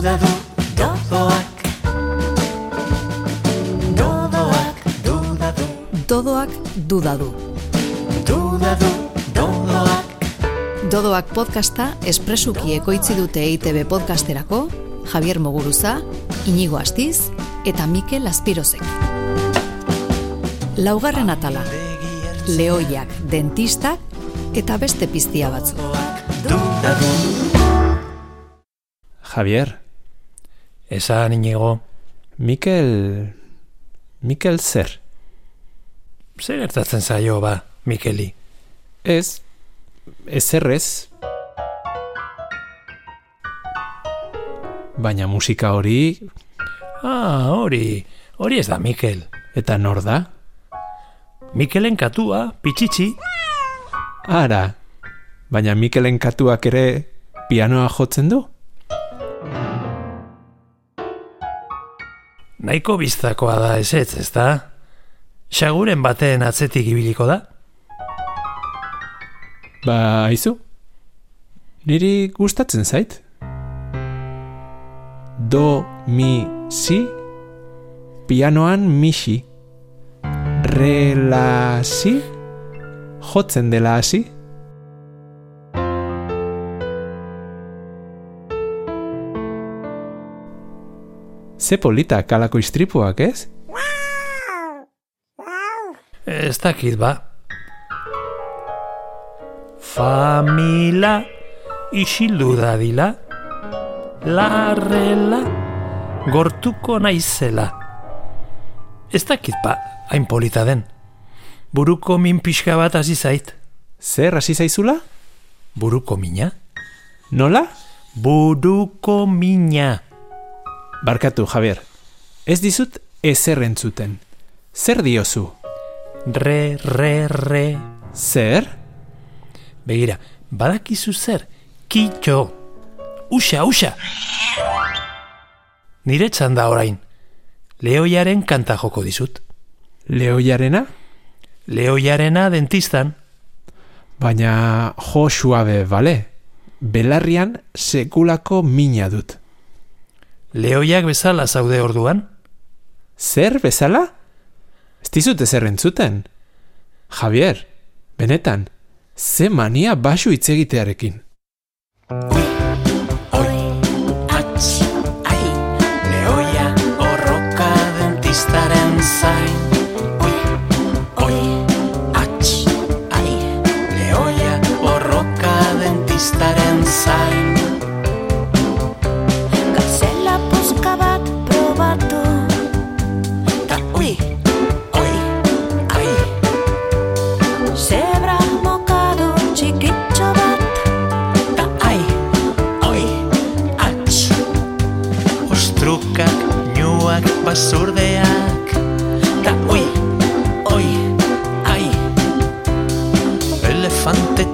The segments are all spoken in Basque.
duda du, dodoak. Dodoak, duda du, Dodoak duda du. duda du, dodoak. Dodoak podcasta espresuki ekoitzi dute EITB podcasterako Javier Moguruza, Inigo Astiz eta Mikel Aspirozek. Laugarren atala, lehoiak, dentistak eta beste piztia batzu. Javier, Esan inigo, Mikel... Mikel zer? zer gertatzen zaio ba, Mikeli? Ez, ezerrez. Baina musika hori, Ah, hori, hori ez da Mikel. eta nor da? Mikelen katua, pitxitxi, Ara, baina Mikelen katuak ere pianoa jotzen du? Nahiko biztakoa da ez ez, da? Xaguren baten atzetik ibiliko da? Ba, aizu? Niri gustatzen zait? Do, mi, si? Pianoan misi. Re, la, si? Jotzen dela hasi? Ze polita kalako istripuak, ez? Ez dakit ba. Famila isildu dadila, larrela gortuko naizela. Ez dakit ba, hain polita den. Buruko min pixka bat hasi zait. Zer hasi zaizula? Buruko mina? Nola? Buruko mina. Barkatu, Javier. Ez dizut ezer entzuten. Zer diozu? Re, re, re. Zer? Begira, badakizu zer, kitxo. Uxa, uxa. Nire txanda orain. Leoiaren kanta joko dizut. Leoiarena? Leoiarena dentistan. Baina jo suabe, bale? Belarrian sekulako mina dut. Leoiak bezala zaude orduan. Zer bezala? Ez dizut ezer entzuten. Javier, benetan, ze mania basu hitz egitearekin.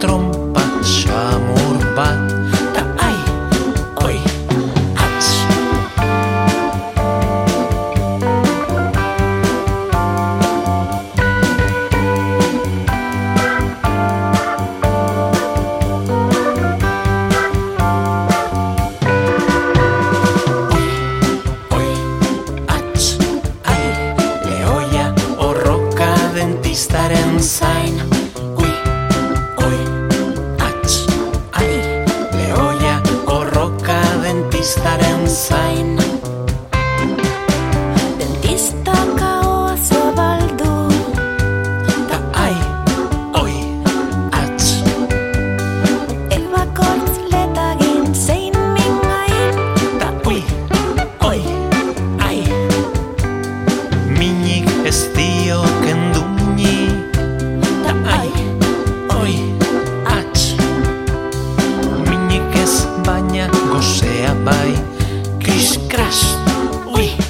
trompa samurbat ta ai oi ats Oi, ats, ai, leoia o roca dentistaren zain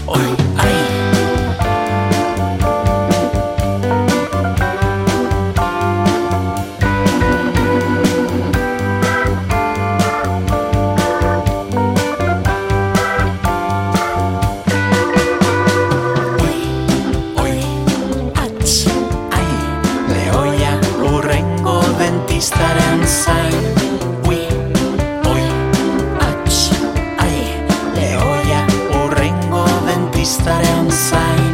Oh. Estarei Estaremos sair.